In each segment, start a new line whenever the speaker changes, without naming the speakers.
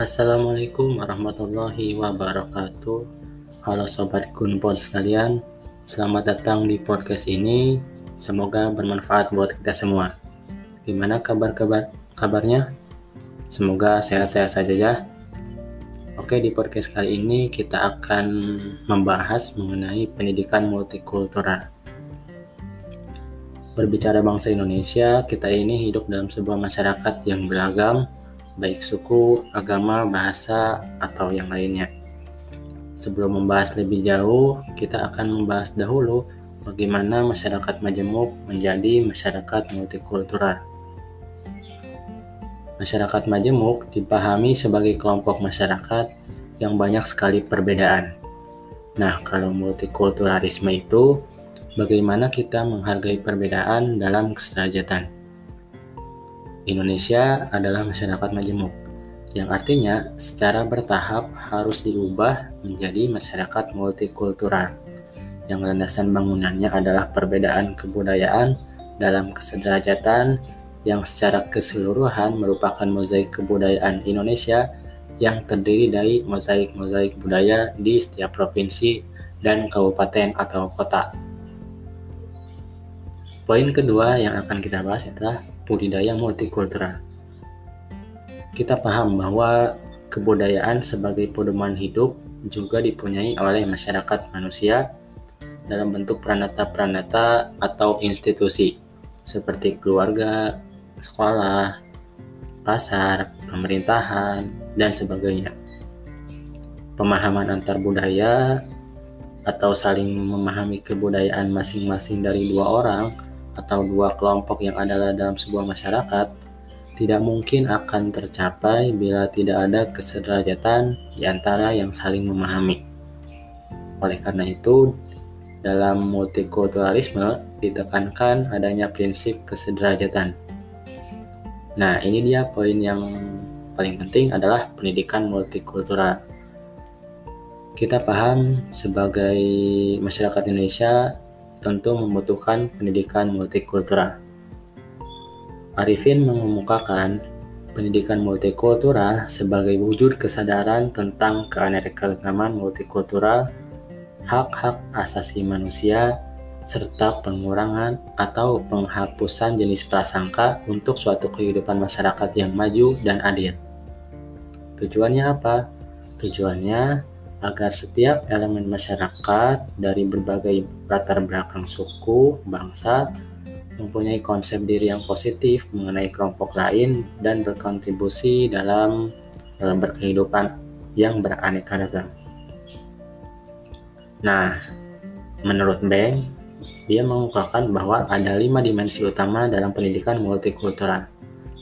Assalamualaikum warahmatullahi wabarakatuh. Halo sobat Gunpod sekalian, selamat datang di podcast ini. Semoga bermanfaat buat kita semua. Gimana kabar-kabar kabarnya? Semoga sehat-sehat saja ya. Oke, di podcast kali ini kita akan membahas mengenai pendidikan multikultural. Berbicara bangsa Indonesia, kita ini hidup dalam sebuah masyarakat yang beragam, baik suku, agama, bahasa, atau yang lainnya. Sebelum membahas lebih jauh, kita akan membahas dahulu bagaimana masyarakat majemuk menjadi masyarakat multikultural. Masyarakat majemuk dipahami sebagai kelompok masyarakat yang banyak sekali perbedaan. Nah, kalau multikulturalisme itu, bagaimana kita menghargai perbedaan dalam kesederajatan? Indonesia adalah masyarakat majemuk, yang artinya secara bertahap harus diubah menjadi masyarakat multikultural, yang landasan bangunannya adalah perbedaan kebudayaan dalam kesederajatan yang secara keseluruhan merupakan mozaik kebudayaan Indonesia yang terdiri dari mozaik-mozaik budaya di setiap provinsi dan kabupaten atau kota. Poin kedua yang akan kita bahas adalah budidaya multikultural. Kita paham bahwa kebudayaan sebagai pedoman hidup juga dipunyai oleh masyarakat manusia dalam bentuk pranata-pranata atau institusi seperti keluarga, sekolah, pasar, pemerintahan, dan sebagainya. Pemahaman antar budaya atau saling memahami kebudayaan masing-masing dari dua orang atau dua kelompok yang ada dalam sebuah masyarakat tidak mungkin akan tercapai bila tidak ada kesederajatan di antara yang saling memahami. Oleh karena itu, dalam multikulturalisme ditekankan adanya prinsip kesederajatan. Nah, ini dia poin yang paling penting adalah pendidikan multikultural. Kita paham sebagai masyarakat Indonesia tentu membutuhkan pendidikan multikultural. Arifin mengemukakan pendidikan multikultural sebagai wujud kesadaran tentang keanekaragaman multikultural, hak-hak asasi manusia, serta pengurangan atau penghapusan jenis prasangka untuk suatu kehidupan masyarakat yang maju dan adil. Tujuannya apa? Tujuannya agar setiap elemen masyarakat dari berbagai latar belakang suku, bangsa, mempunyai konsep diri yang positif mengenai kelompok lain dan berkontribusi dalam e, berkehidupan yang beraneka ragam. Nah, menurut Beng, dia mengungkapkan bahwa ada lima dimensi utama dalam pendidikan multikultural.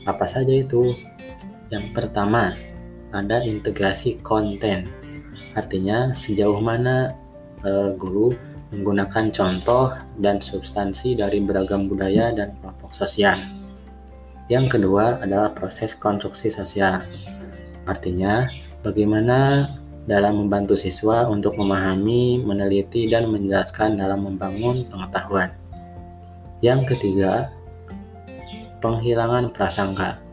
Apa saja itu? Yang pertama, ada integrasi konten Artinya sejauh mana uh, guru menggunakan contoh dan substansi dari beragam budaya dan kelompok sosial. Yang kedua adalah proses konstruksi sosial. Artinya, bagaimana dalam membantu siswa untuk memahami, meneliti, dan menjelaskan dalam membangun pengetahuan. Yang ketiga, penghilangan prasangka.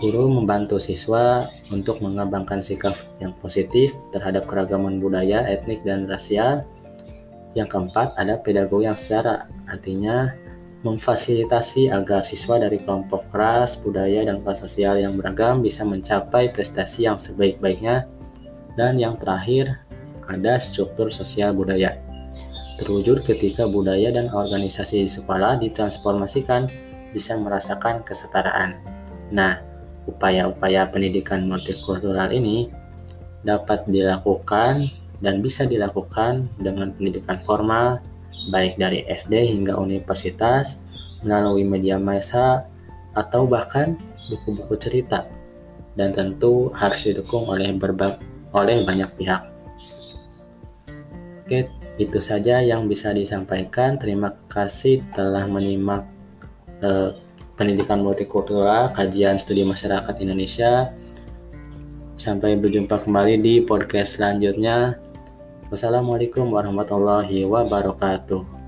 Guru membantu siswa untuk mengembangkan sikap yang positif terhadap keragaman budaya, etnik, dan rasial. Yang keempat, ada pedagogi yang secara artinya memfasilitasi agar siswa dari kelompok ras, budaya, dan kelas sosial yang beragam bisa mencapai prestasi yang sebaik-baiknya. Dan yang terakhir, ada struktur sosial budaya. Terwujud ketika budaya dan organisasi di sekolah ditransformasikan bisa merasakan kesetaraan. Nah, upaya-upaya pendidikan multikultural ini dapat dilakukan dan bisa dilakukan dengan pendidikan formal baik dari SD hingga universitas melalui media massa atau bahkan buku-buku cerita dan tentu harus didukung oleh berbag oleh banyak pihak. Oke, itu saja yang bisa disampaikan. Terima kasih telah menyimak eh, pendidikan multikultural, kajian studi masyarakat Indonesia. Sampai berjumpa kembali di podcast selanjutnya. Wassalamualaikum warahmatullahi wabarakatuh.